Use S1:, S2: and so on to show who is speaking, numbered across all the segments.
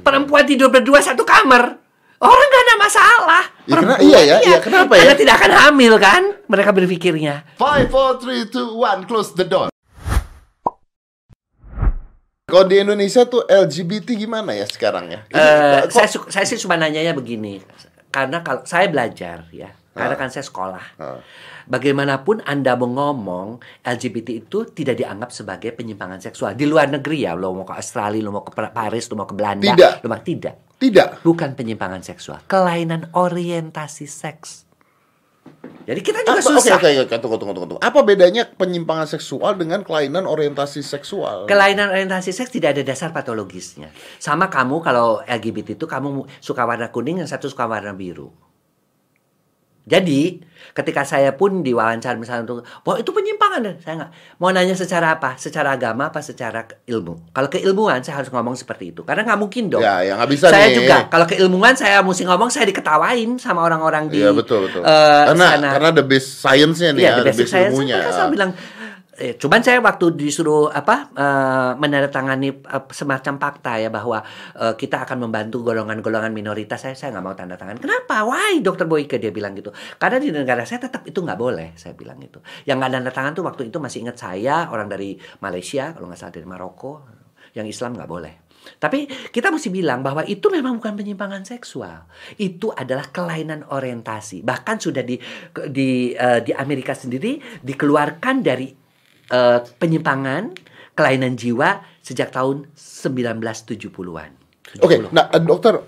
S1: Perempuan tidur berdua satu kamar. Orang gak ada masalah.
S2: Ya, kena-
S1: Perempuan,
S2: iya ya, iya, kenapa ya?
S1: Anda tidak akan hamil kan? Mereka berpikirnya.
S2: Five, four, three, two, one, close the door. Kalau di Indonesia tuh LGBT gimana ya sekarang ya?
S1: Eh,
S2: kok-
S1: saya, saya sih cuma nanyanya begini. Karena kalau saya belajar ya, karena kan saya sekolah.
S2: Ah.
S1: Bagaimanapun Anda mau ngomong, LGBT itu tidak dianggap sebagai penyimpangan seksual. Di luar negeri ya, lo mau ke Australia, lo mau ke Paris, lo mau ke Belanda.
S2: Tidak.
S1: Lo mau tidak.
S2: Tidak.
S1: Bukan penyimpangan seksual. Kelainan orientasi seks. Jadi kita juga
S2: Apa,
S1: susah.
S2: oke, oke, tunggu, tunggu, tunggu, tunggu. Apa bedanya penyimpangan seksual dengan kelainan orientasi seksual?
S1: Kelainan orientasi seks tidak ada dasar patologisnya. Sama kamu kalau LGBT itu kamu suka warna kuning, yang satu suka warna biru. Jadi, ketika saya pun diwawancara misalnya untuk, wah itu penyimpangan. Saya nggak mau nanya secara apa, secara agama apa secara ilmu. Kalau keilmuan saya harus ngomong seperti itu, karena nggak mungkin dong.
S2: Ya, ya nggak bisa
S1: saya
S2: nih.
S1: juga kalau keilmuan saya mesti ngomong saya diketawain sama orang-orang di
S2: Iya betul betul.
S1: eh,
S2: karena
S1: sana.
S2: karena the base science-nya nih
S1: Iya,
S2: ya,
S1: the
S2: the
S1: basic
S2: base
S1: science
S2: ilmunya.
S1: selalu bilang eh, cuman saya waktu disuruh apa eh, menandatangani eh, semacam fakta ya bahwa eh, kita akan membantu golongan-golongan minoritas saya saya nggak mau tanda tangan. Kenapa? Why dokter Boyke? Dia bilang gitu. Karena di negara saya tetap itu nggak boleh saya bilang itu yang nggak tanda tangan tuh waktu itu masih ingat saya orang dari Malaysia kalau nggak salah dari Maroko yang Islam nggak boleh. Tapi kita mesti bilang bahwa itu memang bukan penyimpangan seksual. Itu adalah kelainan orientasi. Bahkan sudah di di eh, di Amerika sendiri dikeluarkan dari eh, penyimpangan kelainan jiwa sejak tahun 1970-an.
S2: Oke, nah eh, dokter,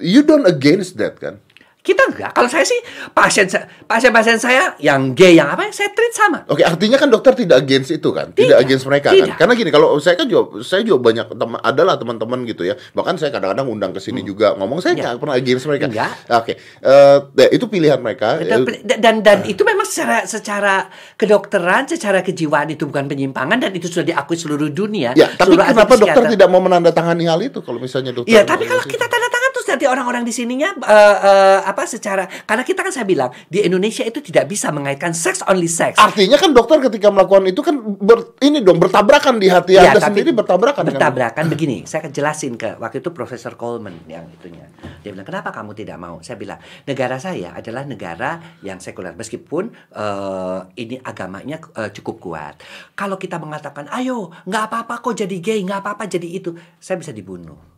S2: you don't against that kan?
S1: Kita enggak. Kalau saya sih pasien pasien-pasien saya yang gay yang apa saya treat sama.
S2: Oke, artinya kan dokter tidak against itu kan? Tidak,
S1: Tidak,
S2: against mereka
S1: tidak.
S2: kan? Karena gini, kalau saya kan juga saya juga banyak teman adalah teman-teman gitu ya. Bahkan saya kadang-kadang undang ke sini juga ngomong saya
S1: Hmm. Iya.
S2: nggak pernah against mereka.
S1: Enggak.
S2: Oke, eh, ya, itu pilihan mereka.
S1: Dan,
S2: Eh,
S1: dan dan itu memang secara secara kedokteran, secara kejiwaan itu bukan penyimpangan dan itu sudah diakui seluruh dunia.
S2: Ya, tapi kenapa dokter tidak mau menandatangani hal itu kalau misalnya dokter?
S1: Iya, tapi kalau kita tanda nanti orang-orang di sininya eh, eh, apa secara karena kita kan saya bilang di Indonesia itu tidak bisa mengaitkan sex only sex.
S2: Artinya kan dokter ketika melakukan itu kan ber- ini dong bertabrakan di hati
S1: Iya,
S2: Anda sendiri bertabrakan
S1: bertabrakan begini saya akan jelasin ke waktu itu Profesor Coleman yang itunya. Dia bilang kenapa kamu tidak mau? Saya bilang negara saya adalah negara yang sekuler meskipun eh, ini agamanya eh, cukup kuat. Kalau kita mengatakan ayo nggak apa-apa kok jadi gay nggak apa-apa jadi itu saya bisa dibunuh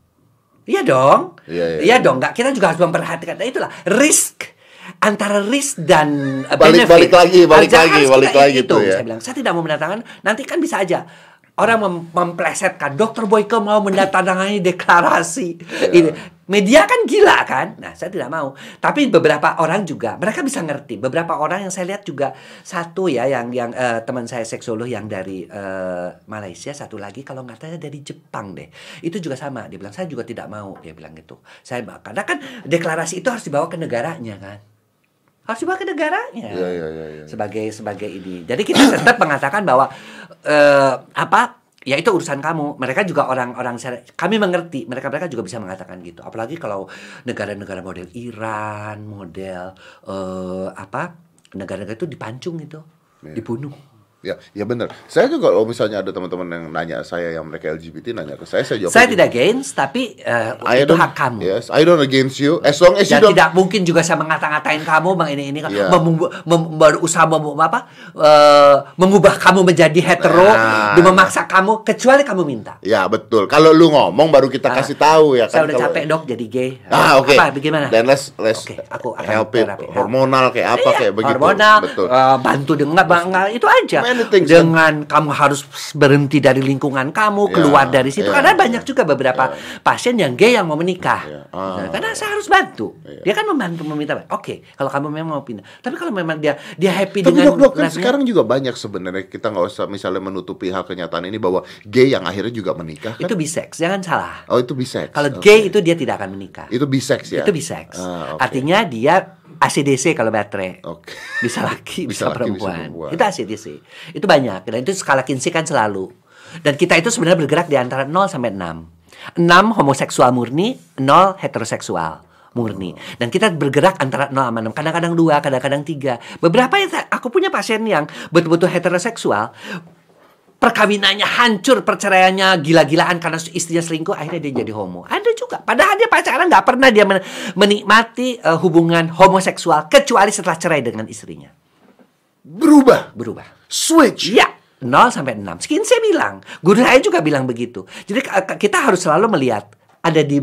S1: iya dong
S2: Iya, iya, iya.
S1: dong nggak kita juga harus memperhatikan nah, itulah risk antara risk dan
S2: Balik-
S1: benefit.
S2: balik lagi, balik
S1: Harus-
S2: lagi, balik lagi tuh ya.
S1: Saya bilang saya tidak mau menandatangani nanti kan bisa aja orang mem- memplesetkan dokter Boyke mau menandatangani deklarasi ini media kan gila kan? Nah saya tidak mau. Tapi beberapa orang juga mereka bisa ngerti. Beberapa orang yang saya lihat juga satu ya yang yang eh, teman saya seksolog yang dari eh, Malaysia satu lagi kalau nggak salah dari Jepang deh. Itu juga sama. Dia bilang saya juga tidak mau. Dia bilang gitu. Saya karena kan deklarasi itu harus dibawa ke negaranya kan? Harus dibawa ke negaranya.
S2: Iya, iya, iya, iya.
S1: sebagai sebagai ini. Jadi kita tetap mengatakan bahwa eh, apa ya itu urusan kamu. Mereka juga orang-orang kami mengerti. Mereka mereka juga bisa mengatakan gitu. Apalagi kalau negara-negara model Iran, model eh, apa negara-negara itu dipancung itu,
S2: Iya.
S1: dibunuh.
S2: Ya, ya benar. Saya juga kalau misalnya ada teman-teman yang nanya saya yang mereka LGBT nanya ke saya, saya jawab.
S1: Saya tidak against, tapi eh,
S2: I
S1: itu hak kamu.
S2: Yes, I don't against you. As long as you
S1: Dan
S2: don't.
S1: tidak mungkin juga saya mengata-ngatain kamu bang ini ini
S2: Iya.
S1: membu- mem- berusaha mem- apa eh, mengubah kamu menjadi hetero
S2: Nah.
S1: memaksa kamu kecuali kamu minta.
S2: Ya betul. Kalau lu ngomong baru kita
S1: Ah,
S2: kasih tahu ya
S1: Saya
S2: kan.
S1: udah
S2: Kalau-
S1: capek dok jadi gay.
S2: Ah oke.
S1: Apa bagaimana?
S2: Dan let's let's
S1: Oke, aku akan
S2: help it.
S1: terapi.
S2: hormonal kayak apa
S1: Iya,
S2: kayak begitu.
S1: Hormonal,
S2: Betul.
S1: eh, bantu dengan bang, nggak, itu aja.
S2: Many things,
S1: dengan kamu harus berhenti dari lingkungan kamu,
S2: Ya,
S1: keluar dari situ.
S2: ya,
S1: Karena
S2: ya.
S1: banyak juga beberapa pasien yang gay yang mau menikah.
S2: Ya, ah.
S1: Nah, karena saya harus bantu.
S2: Iya.
S1: Dia kan membantu meminta. Oke, kalau kamu memang mau pindah. Tapi kalau memang dia dia happy
S2: Tapi
S1: dengan
S2: dok, dok kan sekarang juga banyak sebenarnya kita nggak usah misalnya menutupi hal kenyataan ini bahwa gay yang akhirnya juga menikah kan?
S1: itu bisex, jangan salah.
S2: Oh itu bisex.
S1: Kalau
S2: Oke.
S1: gay itu dia tidak akan menikah.
S2: itu bisex ya.
S1: Itu bisex.
S2: Ah, oke.
S1: Artinya dia ACDC kalau baterai.
S2: Oke.
S1: Bisa laki,
S2: Bisa
S1: bisa,
S2: laki, bisa
S1: perempuan.
S2: perempuan.
S1: Itu ACDC. Itu banyak. Dan itu skala Kinsey kan selalu. Dan kita itu sebenarnya bergerak di antara 0 sampai 6. 6 homoseksual murni, 0 heteroseksual murni. Dan kita bergerak antara 0 sama 6. Kadang-kadang 2, kadang-kadang 3. Beberapa yang aku punya pasien yang betul-betul heteroseksual perkawinannya hancur, perceraiannya gila-gilaan karena istrinya selingkuh, akhirnya dia jadi homo. Ada juga. Padahal dia pacaran nggak pernah dia men- menikmati eh, hubungan homoseksual kecuali setelah cerai dengan istrinya.
S2: Berubah.
S1: Berubah.
S2: Switch.
S1: Iya, 0 sampai 6. Skin saya bilang, guru saya juga bilang begitu. Jadi k- kita harus selalu melihat ada di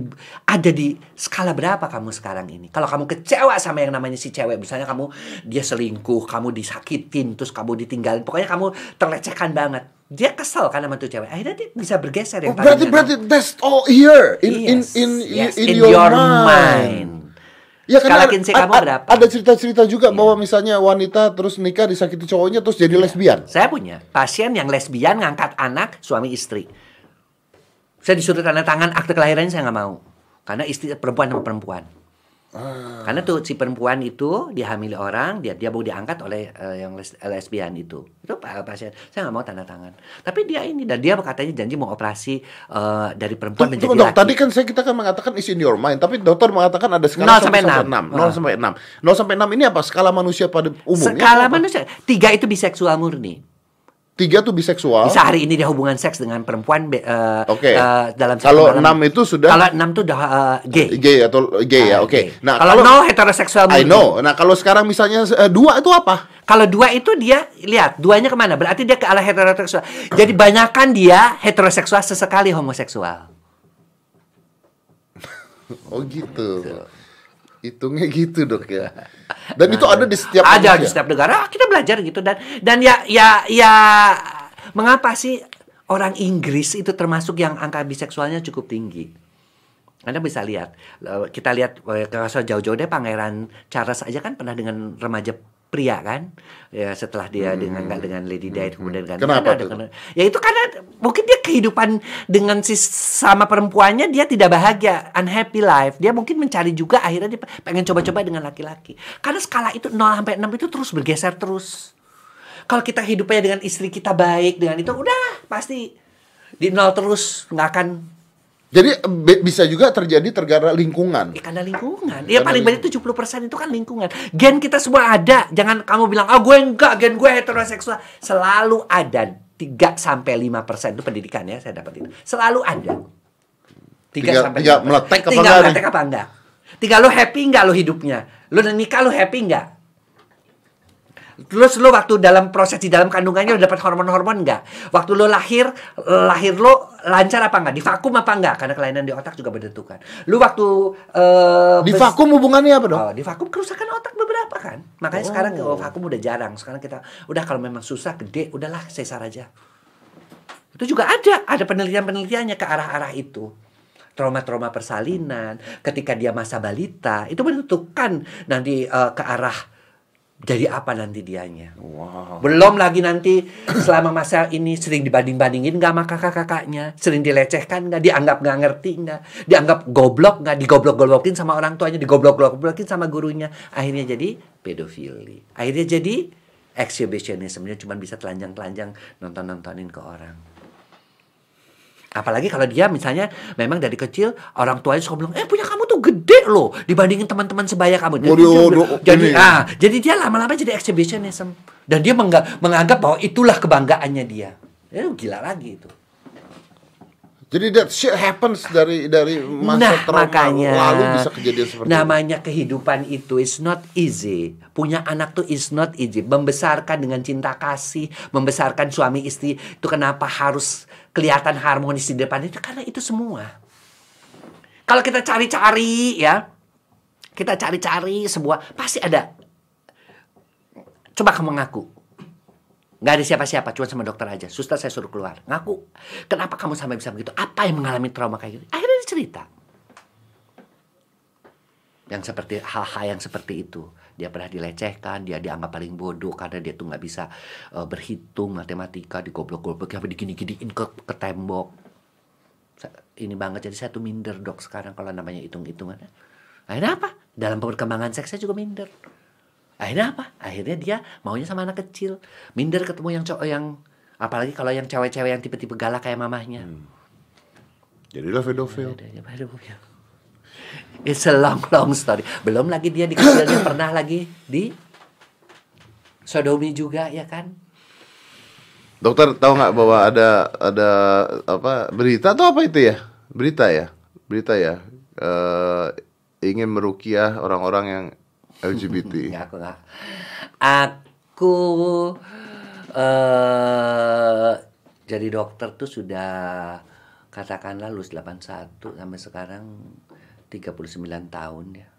S1: ada di skala berapa kamu sekarang ini. Kalau kamu kecewa sama yang namanya si cewek, misalnya kamu dia selingkuh, kamu disakitin, terus kamu ditinggalin, pokoknya kamu terlecehkan banget. Dia kesel kan sama tuh cewek. Akhirnya dia bisa bergeser
S2: Oh,
S1: yang
S2: berarti
S1: tadinya
S2: berarti that's all here in
S1: Yes,
S2: in in
S1: yes,
S2: in,
S1: in
S2: your,
S1: your
S2: mind.
S1: mind.
S2: Ya karena
S1: Kinsey
S2: a-
S1: kamu
S2: a-
S1: berapa?
S2: Ada cerita-cerita juga bahwa misalnya wanita terus nikah disakiti cowoknya terus jadi lesbian.
S1: Saya punya pasien yang lesbian ngangkat anak suami istri. Saya disuruh tanda tangan akte kelahirannya saya nggak mau. Karena istri perempuan sama perempuan. Karena tuh si perempuan itu dihamili orang, dia dia mau diangkat oleh eh, yang les- lesbian itu. Itu pa- pasien. Saya nggak mau tanda tangan. Tapi dia ini dan dia katanya janji mau operasi eh, dari perempuan
S2: Tunggu,
S1: menjadi
S2: tunggu, dok.
S1: laki.
S2: Tadi kan saya kita kan mengatakan is in your mind, tapi dokter mengatakan ada skala
S1: 0 sampai 6.
S2: 6. 0 sampai 6. 0 sampai 6 ini apa? Skala manusia pada umumnya?
S1: Skala manusia. Tiga itu biseksual murni.
S2: Tiga tuh biseksual.
S1: Bisa hari ini dia hubungan seks dengan perempuan be- eh,
S2: Oke.
S1: eh, dalam satu
S2: Kalau. 6 itu sudah
S1: Kalau enam itu udah eh, gay.
S2: gay atau gay ya,
S1: Ah,
S2: oke.
S1: gay.
S2: Nah,
S1: kalau no heteroseksual
S2: I know. Nah, kalau sekarang misalnya eh, dua itu apa?
S1: Kalau dua itu dia lihat duanya ke mana? Berarti dia ke arah heteroseksual. Jadi banyakan dia heteroseksual sesekali homoseksual.
S2: Oh gitu. Hitungnya gitu dok ya. Dan itu ada di setiap
S1: Ada
S2: manusia?
S1: di setiap negara. Ah, Kita belajar gitu dan dan ya ya ya mengapa sih orang Inggris itu termasuk yang angka biseksualnya cukup tinggi? Anda bisa lihat, eh, kita lihat eh, kalau jauh-jauh deh Pangeran Charles aja kan pernah dengan remaja pria kan, ya setelah dia dengan nggak dengan Lady Di kemudian
S2: Hmm. Kenapa
S1: kan ada
S2: tuh?
S1: kena- ya itu karena mungkin dia kehidupan dengan si sama perempuannya dia tidak bahagia, unhappy life. Dia mungkin mencari juga akhirnya dia pengen coba-coba dengan laki-laki. Karena skala itu 0 sampai 6 itu terus bergeser terus. Kalau kita hidupnya dengan istri kita baik dengan itu udah pasti di nol terus nggak akan
S2: Jadi be- bisa juga terjadi tergara lingkungan.
S1: Ya karena lingkungan. Ya
S2: Karena
S1: paling banyak 70% itu kan lingkungan. Gen kita semua ada. Jangan kamu bilang, "Ah, gue enggak, gen gue heteroseksual." Selalu ada 3 sampai 5% itu pendidikan ya, saya dapat itu. Selalu ada. 3
S2: Tinggal-
S1: sampai
S2: tinggal
S1: 5%.
S2: meletek apa enggak
S1: meletek apa enggak? Tinggal lu happy enggak lu hidupnya? Udah nikah lu happy enggak? Terus lu waktu dalam proses di dalam kandungannya udah dapat hormon-hormon enggak? Waktu lu lahir, lahir lu lancar apa enggak? Di vakum apa enggak? Karena kelainan di otak juga menentukan. Lu waktu eh,
S2: Di vakum hubungannya apa dok?
S1: Oh, di vakum kerusakan otak beberapa kan. Makanya sekarang kalau vakum udah jarang. Sekarang kita udah kalau memang susah gede, udahlah sesar aja. Itu juga ada, ada penelitian-penelitiannya ke arah-arah itu. Trauma-trauma persalinan, ketika dia masa balita, itu menentukan nanti eh, ke arah jadi apa nanti dianya.
S2: Wow.
S1: Belum lagi nanti selama masa ini sering dibanding-bandingin nggak sama kakak-kakaknya, sering dilecehkan nggak, dianggap nggak ngerti nggak, dianggap goblok nggak, digoblok-goblokin sama orang tuanya, digoblok-goblokin sama gurunya, akhirnya jadi pedofili, akhirnya jadi exhibitionismnya cuma bisa telanjang-telanjang nonton-nontonin ke orang. Apalagi kalau dia misalnya memang dari kecil orang tuanya suka bilang, eh punya kamu tuh gede loh dibandingin teman-teman sebaya kamu. Jadi,
S2: Waduh, waduh,
S1: jadi
S2: ini.
S1: ah, jadi dia lama-lama jadi exhibitionism dan dia menganggap bahwa itulah kebanggaannya dia. Ya gila lagi itu.
S2: Jadi that shit happens dari dari masa
S1: nah,
S2: trauma
S1: makanya
S2: lalu bisa kejadian seperti
S1: namanya kehidupan itu is not easy. Punya anak tuh is not easy. Membesarkan dengan cinta kasih, membesarkan suami istri itu kenapa harus kelihatan harmonis di depan itu karena itu semua. Kalau kita cari-cari ya, kita cari-cari sebuah pasti ada. Coba kamu ngaku. Nggak ada siapa-siapa, cuma sama dokter aja. Suster saya suruh keluar. Ngaku. Kenapa kamu sampai bisa begitu? Apa yang mengalami trauma kayak gitu? Akhirnya dia cerita. Yang seperti hal-hal yang seperti itu. Dia pernah dilecehkan, dia dianggap paling bodoh karena dia tuh nggak bisa eh, berhitung matematika, digoblok-goblok, apa digini-giniin ke, ke tembok. Ini banget jadi saya tuh minder dok sekarang kalau namanya hitung-hitungan. Akhirnya apa? Dalam perkembangan seksnya juga minder. Akhirnya apa? Akhirnya dia maunya sama anak kecil. Minder ketemu yang cowok yang apalagi kalau yang cewek-cewek yang tipe-tipe galak kayak mamahnya.
S2: Jadilah pedofil.
S1: It's a long long story. Belum lagi dia di kecilnya pernah lagi di sodomi juga ya kan?
S2: Dokter tahu nggak bahwa ada ada apa berita atau apa itu ya? Berita ya, berita ya. Eh, ingin merukiah orang-orang yang LGBT.
S1: Nggak, aku nggak. Aku eh jadi dokter tuh sudah katakanlah lulus 81 sampai sekarang 39 tahun ya.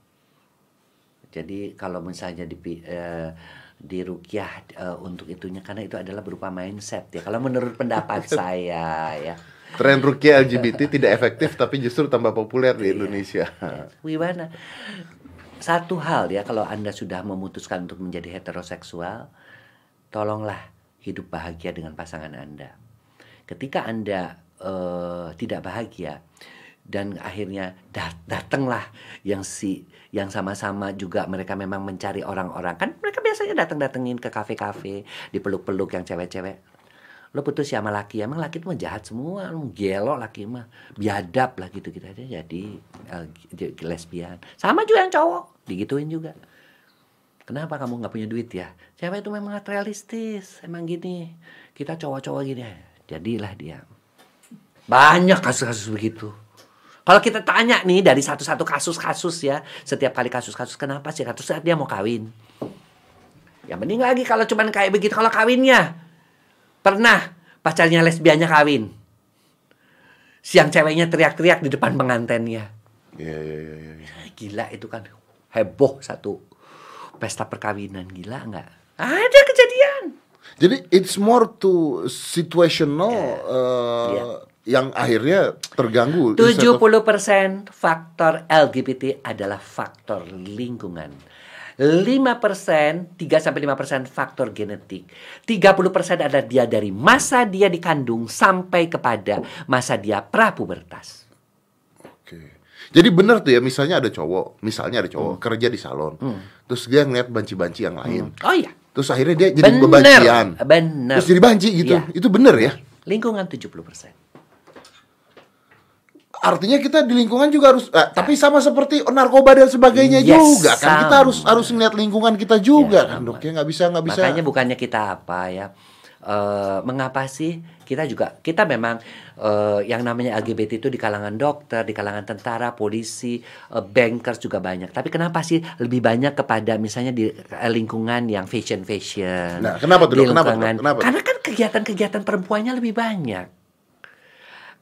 S1: Jadi kalau misalnya di eh, di rukyah eh, untuk itunya karena itu adalah berupa mindset ya. Kalau menurut pendapat saya ya.
S2: Tren rukia LGBT tidak efektif tapi justru tambah populer di Indonesia.
S1: Wiwana, satu hal ya kalau Anda sudah memutuskan untuk menjadi heteroseksual, tolonglah hidup bahagia dengan pasangan Anda. Ketika Anda eh, tidak bahagia dan akhirnya dat datanglah yang si yang sama-sama juga mereka memang mencari orang-orang kan mereka biasanya datang-datengin ke kafe-kafe dipeluk-peluk yang cewek-cewek lo putus sama laki emang laki itu mah jahat semua lo gelo laki mah biadab lah gitu gitu. Aja jadi eh, lesbian. Sama juga yang cowok digituin juga. Kenapa kamu nggak punya duit ya? Cewek itu memang realistis emang gini. Kita cowok-cowok gini jadilah dia. Banyak kasus-kasus begitu. Kalau kita tanya nih dari satu-satu kasus-kasus ya setiap kali kasus-kasus kenapa sih? Kasus saat dia mau kawin. Yang penting lagi kalau cuman kayak begitu kalau kawinnya Pernah pacarnya lesbiannya kawin. Siang ceweknya teriak-teriak di depan pengantennya.
S2: Iya iya iya. iya.
S1: Gila itu kan heboh satu pesta perkawinan gila nggak? Ada kejadian.
S2: Jadi it's more to situational uh,
S1: Yeah.
S2: yang akhirnya terganggu.
S1: 70% faktor LGBT adalah faktor lingkungan. 5% 3 sampai 5% faktor genetik. 30% adalah dia dari masa dia dikandung sampai kepada masa dia prapubertas.
S2: Oke. Jadi benar tuh ya, misalnya ada cowok, misalnya ada cowok kerja di salon, terus dia ngeliat banci-banci yang lain,
S1: Oh iya.
S2: terus akhirnya dia jadi
S1: Bener.
S2: bebancian,
S1: Bener.
S2: terus jadi banci gitu,
S1: Iya.
S2: itu bener ya?
S1: Lingkungan 70%.
S2: Artinya kita di lingkungan juga harus, eh, tapi sama seperti narkoba dan sebagainya
S1: Yes,
S2: juga kan, kita
S1: sama.
S2: harus harus ngeliat lingkungan kita juga
S1: Ya,
S2: kan dok ya nggak bisa nggak bisa.
S1: Makanya bukannya kita apa ya? eh, mengapa sih kita juga kita memang eh, yang namanya LGBT itu di kalangan dokter, di kalangan tentara, polisi, eh, bankers juga banyak. Tapi kenapa sih lebih banyak kepada misalnya di lingkungan yang fashion fashion?
S2: Nah, kenapa tuh? Kenapa, Dok? Kenapa?
S1: Karena kan kegiatan-kegiatan perempuannya lebih banyak.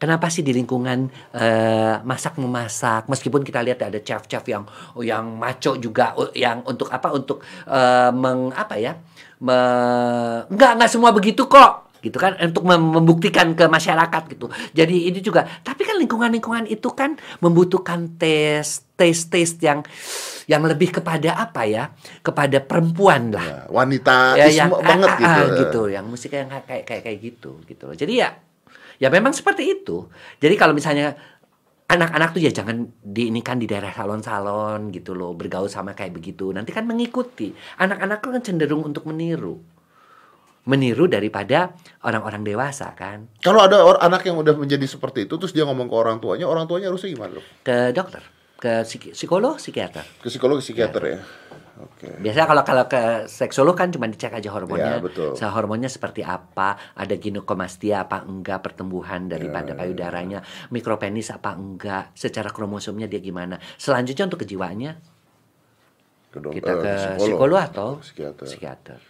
S1: Kenapa sih di lingkungan eh, masak memasak? Meskipun kita lihat ada chef-chef yang yang maco juga uh, yang untuk apa? Untuk eh, meng apa ya? Me, nggak nggak semua begitu kok gitu kan? Untuk mem- membuktikan ke masyarakat gitu. Jadi ini juga tapi kan lingkungan-lingkungan itu kan membutuhkan tes tes tes yang yang lebih kepada apa ya? Kepada perempuan lah.
S2: Ya, wanita
S1: ya yang
S2: banget
S1: ah, ah,
S2: gitu.
S1: gitu yang musik yang kayak kayak kayak gitu gitu loh. jadi ya ya memang seperti itu. Jadi kalau misalnya anak-anak tuh ya jangan diinikan di daerah salon-salon gitu loh bergaul sama kayak begitu. Nanti kan mengikuti. Anak-anak kan cenderung untuk meniru. Meniru daripada orang-orang dewasa kan?
S2: Kalau ada or- anak yang udah menjadi seperti itu, terus dia ngomong ke orang tuanya, orang tuanya harusnya gimana dok?
S1: ke dokter ke psikolog psikiater.
S2: Ke psikolog, psikiater ya? Oke.
S1: Biasanya kalau kalau ke seksolog kan cuma dicek aja hormonnya.
S2: Ya, betul.
S1: So, hormonnya seperti apa, ada ginekomastia apa enggak, pertumbuhan
S2: Ya,
S1: daripada payudaranya, mikropenis apa enggak, secara kromosomnya dia gimana. Selanjutnya untuk kejiwaannya
S2: Ke dok-
S1: kita
S2: eh,
S1: ke
S2: psikolog.
S1: psikolog atau
S2: psikiater.
S1: psikiater.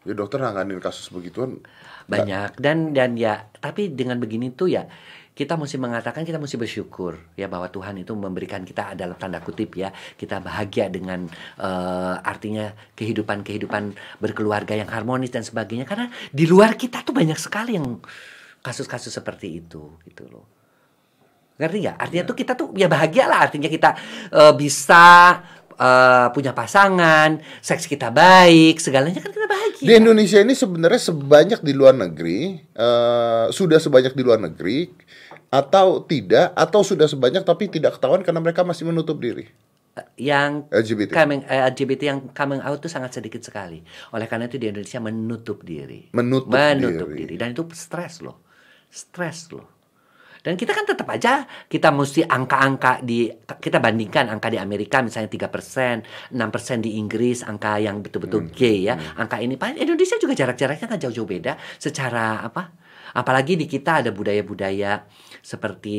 S2: Ya dokter nanganin kasus begituan
S1: Banyak dan dan ya, tapi dengan begini tuh ya kita mesti mengatakan kita mesti bersyukur ya bahwa Tuhan itu memberikan kita adalah tanda kutip ya kita bahagia dengan eh, artinya kehidupan kehidupan berkeluarga yang harmonis dan sebagainya. Karena di luar kita tuh banyak sekali yang kasus-kasus seperti itu gitu loh. Ngerti nggak? Artinya tuh kita tuh ya bahagia lah artinya kita eh, bisa eh, punya pasangan seks kita baik segalanya kan kita bahagia
S2: Di Indonesia ini sebenarnya sebanyak di luar negeri, eh, sudah sebanyak di luar negeri, atau tidak, atau sudah sebanyak tapi tidak ketahuan karena mereka masih menutup diri.
S1: yang
S2: LGBT.
S1: coming, eh, LGBT yang coming out itu sangat sedikit sekali. Oleh karena itu di Indonesia menutup diri.
S2: Menutup
S1: Menutup
S2: diri.
S1: diri. Dan itu stres loh. Stres loh. Dan kita kan tetap aja kita mesti angka-angka di kita bandingkan angka di Amerika misalnya 3%, 6% di Inggris angka yang betul-betul gay ya. Angka ini Indonesia juga jarak-jaraknya kan jauh-jauh beda secara apa? Apalagi di kita ada budaya-budaya seperti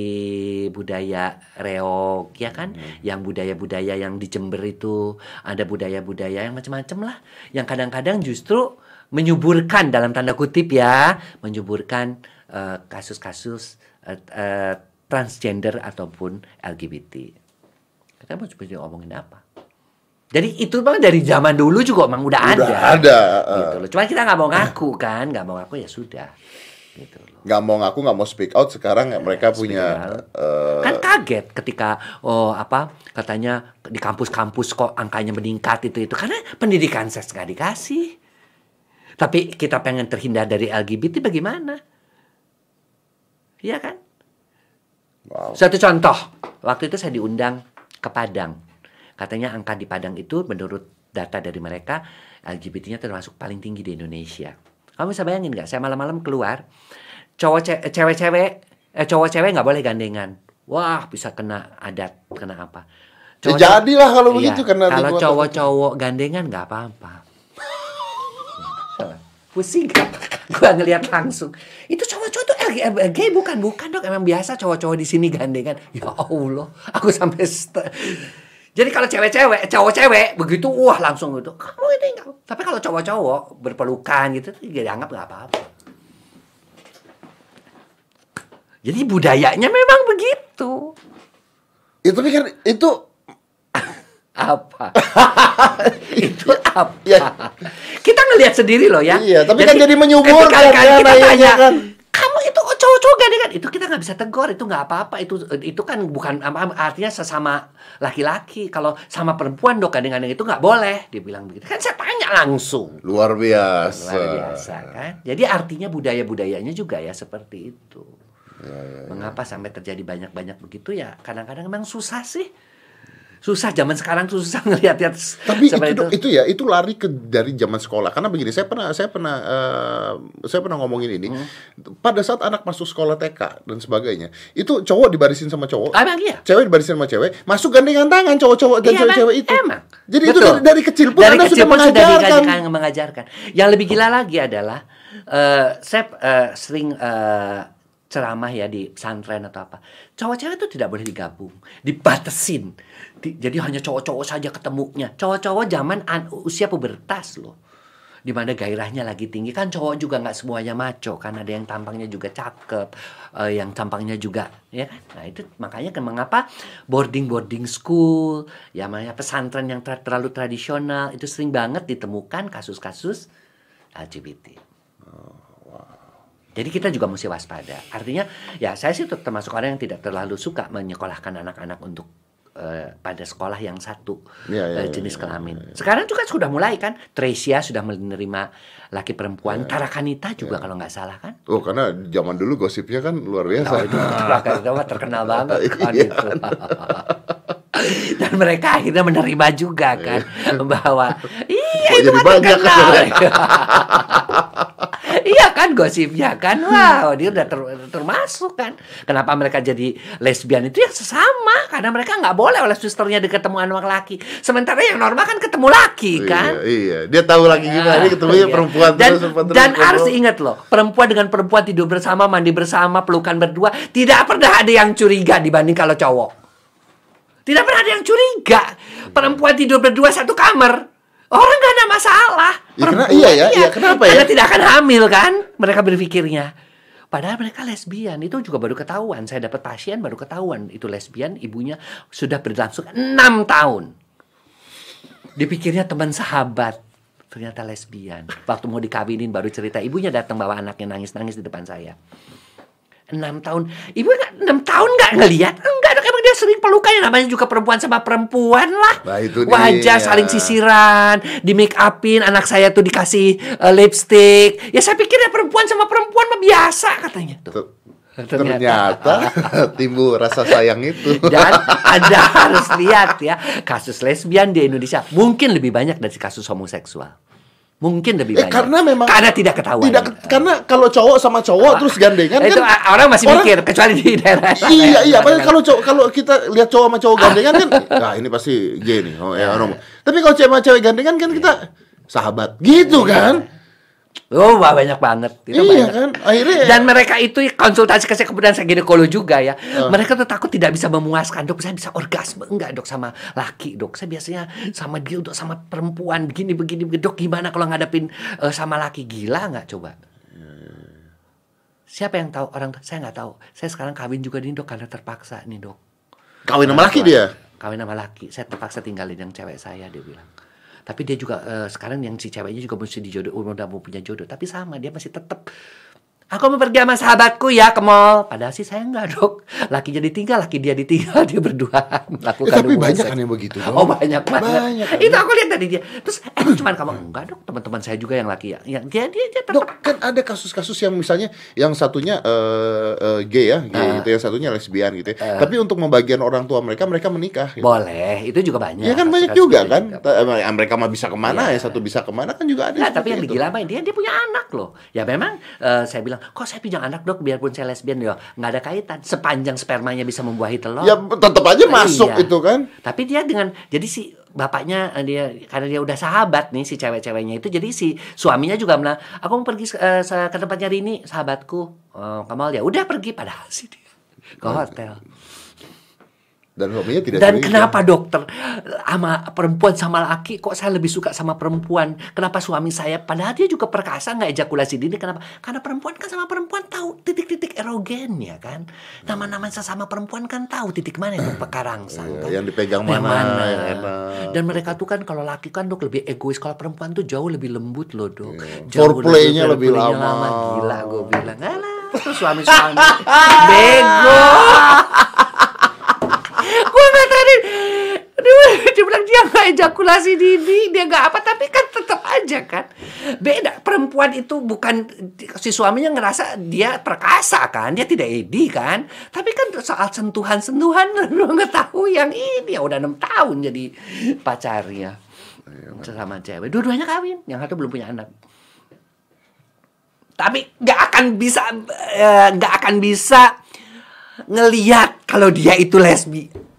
S1: budaya reok ya kan, yang budaya-budaya yang di Jember itu ada budaya-budaya yang macam-macam lah, yang kadang-kadang justru menyuburkan dalam tanda kutip ya, menyuburkan eh, kasus-kasus eh, transgender ataupun LGBT. Kita mau coba ngomongin apa? Jadi itu bang dari zaman dulu juga emang udah, ada.
S2: Udah ada. eh.
S1: Gitu loh. Cuma kita nggak mau ngaku kan, nggak mau ngaku ya sudah. Gitu loh.
S2: nggak mau ngaku nggak mau speak out sekarang mereka
S1: speak
S2: punya eh,
S1: kan kaget ketika oh apa katanya di kampus-kampus kok angkanya meningkat itu itu karena pendidikan seks nggak dikasih tapi kita pengen terhindar dari LGBT bagaimana Iya kan?
S2: Wow.
S1: satu contoh. Waktu itu saya diundang ke Padang. Katanya angka di Padang itu menurut data dari mereka LGBT-nya termasuk paling tinggi di Indonesia. Kamu bisa bayangin nggak? Saya malam-malam keluar cowok ce- cewek-cewek eh cowok-cewek nggak boleh gandengan. Wah bisa kena adat kena apa?
S2: Ya jadilah kalau
S1: Iya,
S2: begitu karena
S1: kalau cowok-cowok gandengan nggak apa-apa pusing gua ngelihat langsung. Itu cowok-cowok tuh LG, eh, gay bukan bukan dok. Emang biasa cowok-cowok di sini gandengan ya allah aku sampai jadi kalau cewek-cewek cowok-cewek begitu wah langsung gitu. Kamu ini enggak tapi kalau cowok-cowok berpelukan gitu tuh ya dianggap nggak apa-apa. Jadi budayanya memang begitu.
S2: Itu tapi kan itu
S1: apa? Itu apa?
S2: Ya.
S1: kita ngelihat sendiri loh ya.
S2: Iya, tapi kan jadi menyuburkan
S1: ketika
S2: kan,
S1: kita tanya
S2: kan.
S1: kamu itu cowok-cowok gandengan itu kita nggak bisa tegur itu nggak apa-apa. Itu itu kan bukan apa artinya sesama laki-laki. Kalau sama perempuan dok gandengan itu nggak boleh. Dia bilang begitu. Kan saya tanya langsung.
S2: Luar biasa.
S1: Luar biasa kan? Jadi artinya budaya-budayanya juga ya seperti itu.
S2: Ya,
S1: mengapa sampai terjadi banyak-banyak begitu ya? Kadang-kadang memang susah sih susah zaman sekarang tuh susah ngelihat-lihat
S2: Tapi itu,
S1: seperti
S2: itu ya itu lari ke dari zaman sekolah karena begini saya pernah saya pernah eh, saya pernah ngomongin ini
S1: Hmm.
S2: pada saat anak masuk sekolah TK dan sebagainya itu cowok dibarisin sama cowok
S1: Ah, emang iya
S2: cewek dibarisin sama cewek masuk gandengan tangan cowok-cowok dan
S1: Iya,
S2: cewek-cewek itu
S1: Emang.
S2: jadi itu
S1: Betul.
S2: dari, dari kecil pun
S1: dari
S2: anda
S1: kecil
S2: sudah
S1: pun sudah
S2: mengajarkan
S1: diajarkan mengajarkan. Yang lebih gila lagi adalah eh saya eh, sering eh, ceramah ya di pesantren atau apa. Cowok-cewek itu tidak boleh digabung, dibatesin. Di- jadi hanya cowok-cowok saja ketemunya. Cowok-cowok zaman an- usia pubertas loh. Di mana gairahnya lagi tinggi kan cowok juga nggak semuanya maco kan ada yang tampangnya juga cakep, eh, yang tampangnya juga ya. Nah itu makanya kan mengapa boarding boarding school, ya namanya pesantren yang ter- terlalu tradisional itu sering banget ditemukan kasus-kasus LGBT. Jadi kita juga mesti waspada. Artinya ya saya sih ter- termasuk orang yang tidak terlalu suka menyekolahkan anak-anak untuk eh, pada sekolah yang satu
S2: Iya, iya,
S1: eh,
S2: iya,
S1: jenis
S2: iya,
S1: kelamin. Sekarang juga sudah mulai kan. Tresia sudah menerima laki perempuan. Tarakanita juga kalau nggak salah kan.
S2: oh karena zaman dulu gosipnya kan luar biasa
S1: Oh, itu Tarakanita terkenal banget kan
S2: Iya.
S1: itu. Dan mereka akhirnya menerima juga kan bahwa iya itu
S2: jadi banyak?
S1: terkenal. iya kan gosipnya kan? Wow dia udah ter- termasuk kan? Kenapa mereka jadi lesbian itu ya sesama? Karena mereka nggak boleh oleh susternya ketemu anak laki sementara yang normal kan ketemu laki kan?
S2: iya, iya dia tahu lagi gimana dia ketemu
S1: Iya.
S2: perempuan
S1: dan,
S2: terus,
S1: dan
S2: terus,
S1: harus ingat loh perempuan dengan perempuan tidur bersama mandi bersama pelukan berdua tidak pernah ada yang curiga dibanding kalau cowok. Tidak pernah ada yang curiga. Perempuan tidur berdua satu kamar orang nggak ada masalah
S2: Ya, iya ya, iya, kenapa ya?
S1: karena tidak akan hamil kan mereka berpikirnya Padahal mereka lesbian itu juga baru ketahuan. Saya dapat pasien baru ketahuan itu lesbian, ibunya sudah berlangsung enam tahun. Dipikirnya teman sahabat, ternyata lesbian. Waktu mau dikawinin baru cerita ibunya datang bawa anaknya nangis-nangis di depan saya. Enam tahun, ibu enam tahun nggak ngelihat? Enggak dok, emang dia sering pelukan yang namanya juga perempuan sama perempuan lah.
S2: Nah, itu
S1: Wajar
S2: dia.
S1: saling sisiran, di make upin, anak saya tuh dikasih eh, lipstick. Ya saya pikir ya perempuan sama perempuan mah biasa katanya tuh.
S2: Ter-
S1: Ternyata.
S2: ternyata timbul rasa sayang itu
S1: Dan Anda harus lihat ya, kasus lesbian di Indonesia mungkin lebih banyak dari kasus homoseksual. Mungkin lebih
S2: Eh,
S1: banyak.
S2: karena memang
S1: karena tidak ketahuan.
S2: Tidak karena kalau cowok sama cowok terus gandengan
S1: itu
S2: kan
S1: orang masih
S2: orang-
S1: mikir kecuali di daerah.
S2: Iya iya, padahal kalau cowok kalau kita lihat cowok sama cowok gandengan kan, nah ini pasti gay nih, oh ya orang. Tapi kalau cewek sama cewek gandengan kan kita sahabat, gitu kan?
S1: Oh, wah, banyak banget. Itu
S2: Iya
S1: banyak.
S2: kan, akhirnya
S1: Dan mereka itu konsultasi ke saya kemudian saya ginekolog juga ya.
S2: Oh.
S1: Mereka tuh takut tidak bisa memuaskan. Dok, saya bisa orgasme enggak, Dok, sama laki, Dok. Saya biasanya sama dia untuk sama perempuan begini begini. begini. Dok, gimana kalau ngadepin eh, sama laki gila nggak coba? Siapa yang tahu orang saya nggak tahu. Saya sekarang kawin juga nih, Dok, karena terpaksa nih, Dok.
S2: kawin sama laki dia.
S1: Kawin sama laki. Saya terpaksa tinggalin yang cewek saya, dia bilang. Tapi dia juga eh, sekarang yang si ceweknya juga mesti dijodoh, udah mau punya jodoh. Tapi sama, dia masih tetap Aku mau pergi sama sahabatku ya ke mall. Padahal sih saya enggak dok. Laki jadi tinggal, laki dia ditinggal, dia berdua melakukan
S2: Eh, tapi banyak
S1: seks.
S2: kan yang begitu, Dok.
S1: Oh banyak banget.
S2: Banyak kan.
S1: Itu aku lihat tadi dia. Terus eh cuman kamu enggak dok. Teman-teman saya juga yang laki ya. Yang dia dia, dia tetap
S2: Dok, kan ada kasus-kasus yang misalnya yang satunya eh, eh, gay ya, gay
S1: Ah.
S2: gitu, yang satunya lesbian gitu. ya. Tapi untuk membagian orang tua mereka, mereka menikah. Gitu.
S1: boleh. Itu juga banyak.
S2: Ya kan banyak juga
S1: gitu
S2: kan.
S1: juga.
S2: Ta- eh, Mereka mah bisa ke mana
S1: Iya.
S2: ya, satu bisa ke mana kan juga ada.
S1: Nah, tapi yang
S2: itu.
S1: digilamain dia dia punya anak loh. Ya memang eh, saya bilang, kok saya pinjam anak dok biarpun saya lesbian ya nggak ada kaitan. Sepanjang spermanya bisa membuahi telur.
S2: Ya tetap aja masuk
S1: Iya.
S2: itu kan.
S1: Tapi dia dengan jadi si bapaknya eh, dia karena dia udah sahabat nih si cewek-ceweknya itu jadi si suaminya juga bilang aku mau pergi se- ke tempatnya Rini sahabatku oh, Kamal ya udah pergi padahal sih dia ke hotel
S2: Dan suaminya tidak
S1: dan
S2: curiga.
S1: kenapa dokter? Sama perempuan sama laki kok saya lebih suka sama perempuan? Kenapa suami saya padahal dia juga perkasa nggak ejakulasi dini kenapa? Karena perempuan kan sama perempuan tahu titik-titik erogen ya kan? Nama-nama sesama perempuan kan tahu titik mana itu pekarangsang
S2: Iya,
S1: kan
S2: yang dipegang
S1: Yang
S2: mana, yang enak.
S1: dan mereka tuh kan kalau laki kan dok lebih egois. Kalau perempuan tuh jauh lebih lembut loh dok.
S2: Iya.
S1: Jauh
S2: Foreplaynya lebih
S1: foreplaynya
S2: lama.
S1: gila gue bilang. Alah tuh suami-suami. Bego gue ngatarin dia, dia bilang dia nggak ejakulasi dini dia nggak apa tapi kan tetap aja kan. Beda perempuan itu bukan si suaminya ngerasa dia perkasa kan dia tidak edi kan. Tapi kan soal sentuhan-sentuhan lu nggak tahu yang ini ya udah enam tahun jadi pacarnya sama cewek. Dua-duanya kawin yang satu belum punya anak. Tapi nggak akan bisa eh, nggak akan bisa ngeliat kalau dia itu lesbi.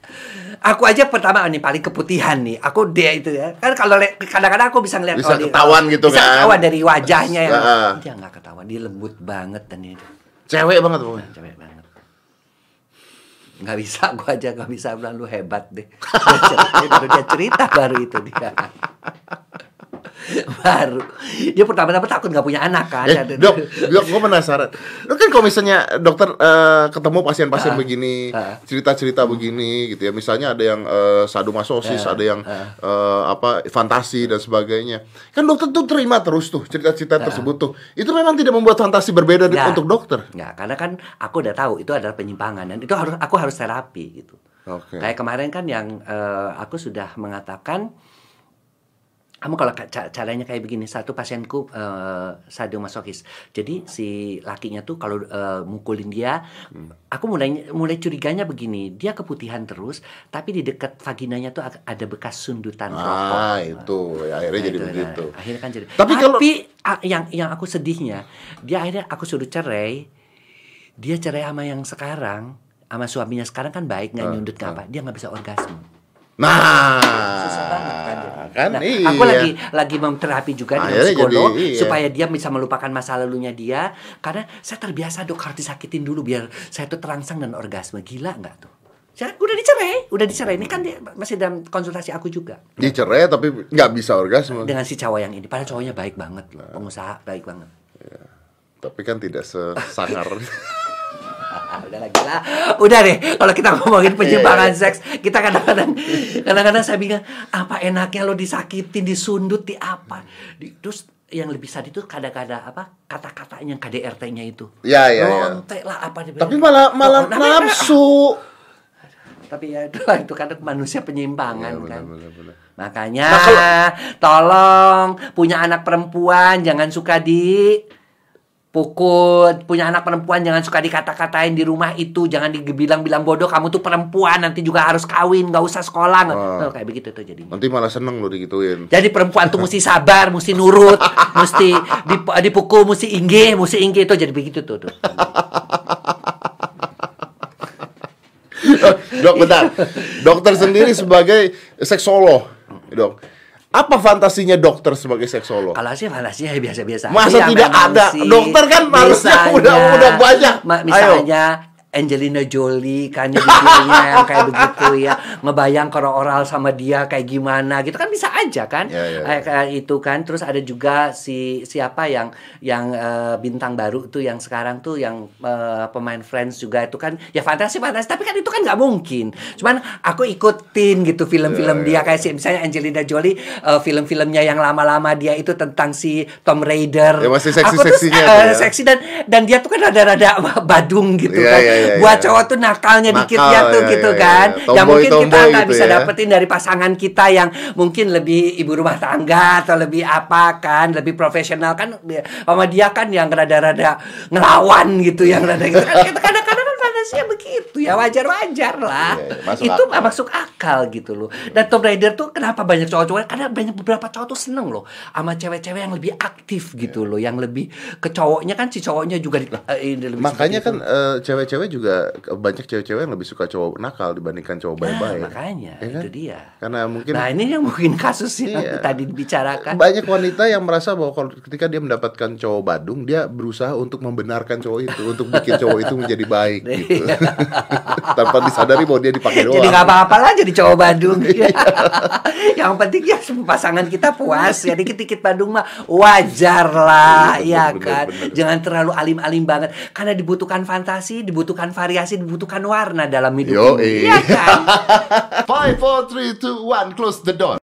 S1: Aku aja pertama nih paling keputihan nih. Aku dia itu ya. Kan kalau kadang-kadang aku bisa ngeliat
S2: Bisa
S1: oh, dia-
S2: ketahuan gitu
S1: bisa
S2: kan.
S1: ketahuan dari wajahnya yang
S2: Ah.
S1: dia nggak ketahuan. Dia lembut banget dan itu
S2: Cewek banget pokoknya.
S1: cewek banget. Nggak bisa, gua aja nggak bisa bilang lu hebat deh. Dia cerita, baru dia cerita baru itu dia. baru dia pertama-tama takut nggak punya anak kan.
S2: Eh, dok, dok, gue penasaran. Dok kan kalau misalnya dokter eh, ketemu pasien-pasien
S1: Ah,
S2: begini,
S1: ah.
S2: cerita-cerita begini, gitu ya. Misalnya ada yang eh, sadomasosis,
S1: Ah,
S2: ada yang
S1: ah.
S2: eh, apa fantasi dan sebagainya. Kan dokter tuh terima terus tuh cerita-cerita tersebut tuh. Itu memang tidak membuat fantasi berbeda di-
S1: Nggak.
S2: untuk dokter.
S1: Nggak, karena kan aku udah tahu itu adalah penyimpangan dan itu harus aku harus terapi gitu.
S2: Oke.
S1: Kayak kemarin kan yang eh, aku sudah mengatakan kamu kalau ka- ca- caranya kayak begini satu pasienku eh, sadomasokis jadi si lakinya tuh kalau eh, mukulin dia aku mulai mulai curiganya begini dia keputihan terus tapi di dekat vaginanya tuh ada bekas sundutan rokok
S2: Ah, itu ya, akhirnya
S1: Nah,
S2: jadi
S1: itu,
S2: begitu.
S1: nah, akhirnya kan jadi.
S2: Tapi
S1: Tapi,
S2: kalau-
S1: ah, yang yang aku sedihnya, dia akhirnya aku suruh cerai. Dia cerai sama yang sekarang, sama suaminya sekarang kan baik nggak
S2: Ah,
S1: nyundut nggak apa, dia nggak bisa orgasme.
S2: Nah,
S1: Susah banget kan.
S2: kan
S1: Nah,
S2: iya.
S1: Aku lagi lagi menterapi juga dengan
S2: Akhirnya
S1: psikolog
S2: jadi, iya.
S1: supaya dia bisa melupakan masa lalunya dia. Karena saya terbiasa dok harus disakitin dulu biar saya tuh terangsang dan orgasme. Gila nggak tuh? Saya udah dicerai, udah dicerai. Ini kan dia masih dalam konsultasi aku juga.
S2: dicerai tapi nggak bisa orgasme.
S1: dengan si cowok yang ini padahal cowoknya baik banget loh pengusaha baik banget
S2: Tapi kan tidak sesangar.
S1: Ah, udah lagi lah udah deh kalau kita ngomongin penyimpangan seks kita kadang-kadang kadang-kadang saya bingung apa enaknya lo disakitin disundut di apa Di- terus yang lebih sadis itu kadang-kadang apa kata-katanya KDRT-nya itu
S2: Ya, ya, ya.
S1: Lah apa
S2: tapi
S1: bilang.
S2: malah malah
S1: Oh,
S2: nafsu.
S1: tapi ya itu, itu kan manusia penyimpangan
S2: Iya, benar,
S1: kan
S2: benar, benar.
S1: Makanya
S2: Nah, kalau-
S1: tolong punya anak perempuan jangan suka di Pukul punya anak perempuan jangan suka dikata-katain di rumah itu, jangan dibilang-bilang bodoh kamu tuh perempuan nanti juga harus kawin, nggak usah sekolah,
S2: Oh.
S1: Tuh, kayak begitu tuh jadinya.
S2: Nanti malah seneng lo digituin.
S1: Jadi perempuan tuh mesti sabar, mesti nurut, mesti dip- dipukul, mesti inggih, mesti inggih itu jadi begitu tuh. tuh.
S2: dok, bentar. Dokter sendiri sebagai seksolog, dok. Apa fantasinya dokter sebagai seksolog?
S1: Kalau sih fantasinya ya biasa-biasa.
S2: Masa
S1: ya
S2: tidak ada? Dokter kan harusnya udah- udah banyak.
S1: ma-
S2: Ayo.
S1: Angelina Jolie kan jadi videonya yang kayak begitu ya. Ngebayang kalau oral sama dia kayak gimana gitu. Kan bisa aja kan
S2: Ya, ya, ya.
S1: Kayak- kayak itu kan. Terus ada juga si siapa yang yang eh, bintang baru tuh yang sekarang tuh yang eh, pemain Friends juga itu kan. Ya fantasi fantasi. Tapi kan itu kan nggak mungkin. Cuman aku ikutin gitu film-film
S2: Ya,
S1: dia. kayak si misalnya Angelina Jolie eh, film-filmnya yang lama-lama dia itu tentang si Tom Raider.
S2: Ya, masih
S1: Aku tuh, eh,
S2: tuh ya.
S1: seksi dan dan dia tuh kan rada-rada badung gitu
S2: Iya,
S1: kan.
S2: iya, iya,
S1: buat
S2: iya.
S1: cowok tuh nakalnya
S2: Nakal,
S1: dikit ya tuh
S2: iya,
S1: gitu
S2: iya,
S1: kan
S2: iya.
S1: yang mungkin kita nggak
S2: gitu
S1: bisa
S2: ya.
S1: dapetin dari pasangan kita yang mungkin lebih ibu rumah tangga atau lebih apa kan lebih profesional kan sama dia kan yang rada-rada ngelawan gitu yang rada gitu kan kita kadang-kadang fantasinya begitu ya wajar-wajar lah
S2: Iya, iya, masuk
S1: itu
S2: akal.
S1: masuk akal gitu loh dan Tomb Raider tuh kenapa banyak cowok-cowok karena banyak beberapa cowok tuh seneng loh sama cewek-cewek yang lebih aktif gitu loh yang lebih ke cowoknya kan si cowoknya juga di, eh, ini lebih
S2: Makanya
S1: seperti
S2: kan eh, cewek-cewek juga banyak cewek-cewek yang lebih suka cowok nakal dibandingkan cowok
S1: Nah,
S2: baik-baik.
S1: makanya
S2: Ya kan?
S1: itu dia
S2: Karena mungkin
S1: nah ini yang mungkin kasus yang
S2: Iya.
S1: tadi dibicarakan
S2: banyak wanita yang merasa bahwa kalau ketika dia mendapatkan cowok Badung, dia berusaha untuk membenarkan cowok itu, untuk bikin cowok itu menjadi baik gitu. Tanpa disadari bahwa dia dipakai doang.
S1: Jadi nggak apa-apa lah jadi cowok Bandung. yang penting ya pasangan kita puas. Ya dikit-dikit Bandung mah wajar lah,
S2: Iya,
S1: ya
S2: bener,
S1: kan.
S2: bener.
S1: Jangan terlalu alim-alim banget. Karena dibutuhkan fantasi, dibutuhkan variasi, dibutuhkan warna dalam hidup
S2: Yo,
S1: ini. Iya kan?
S2: Five, four, three, two, one, close the door.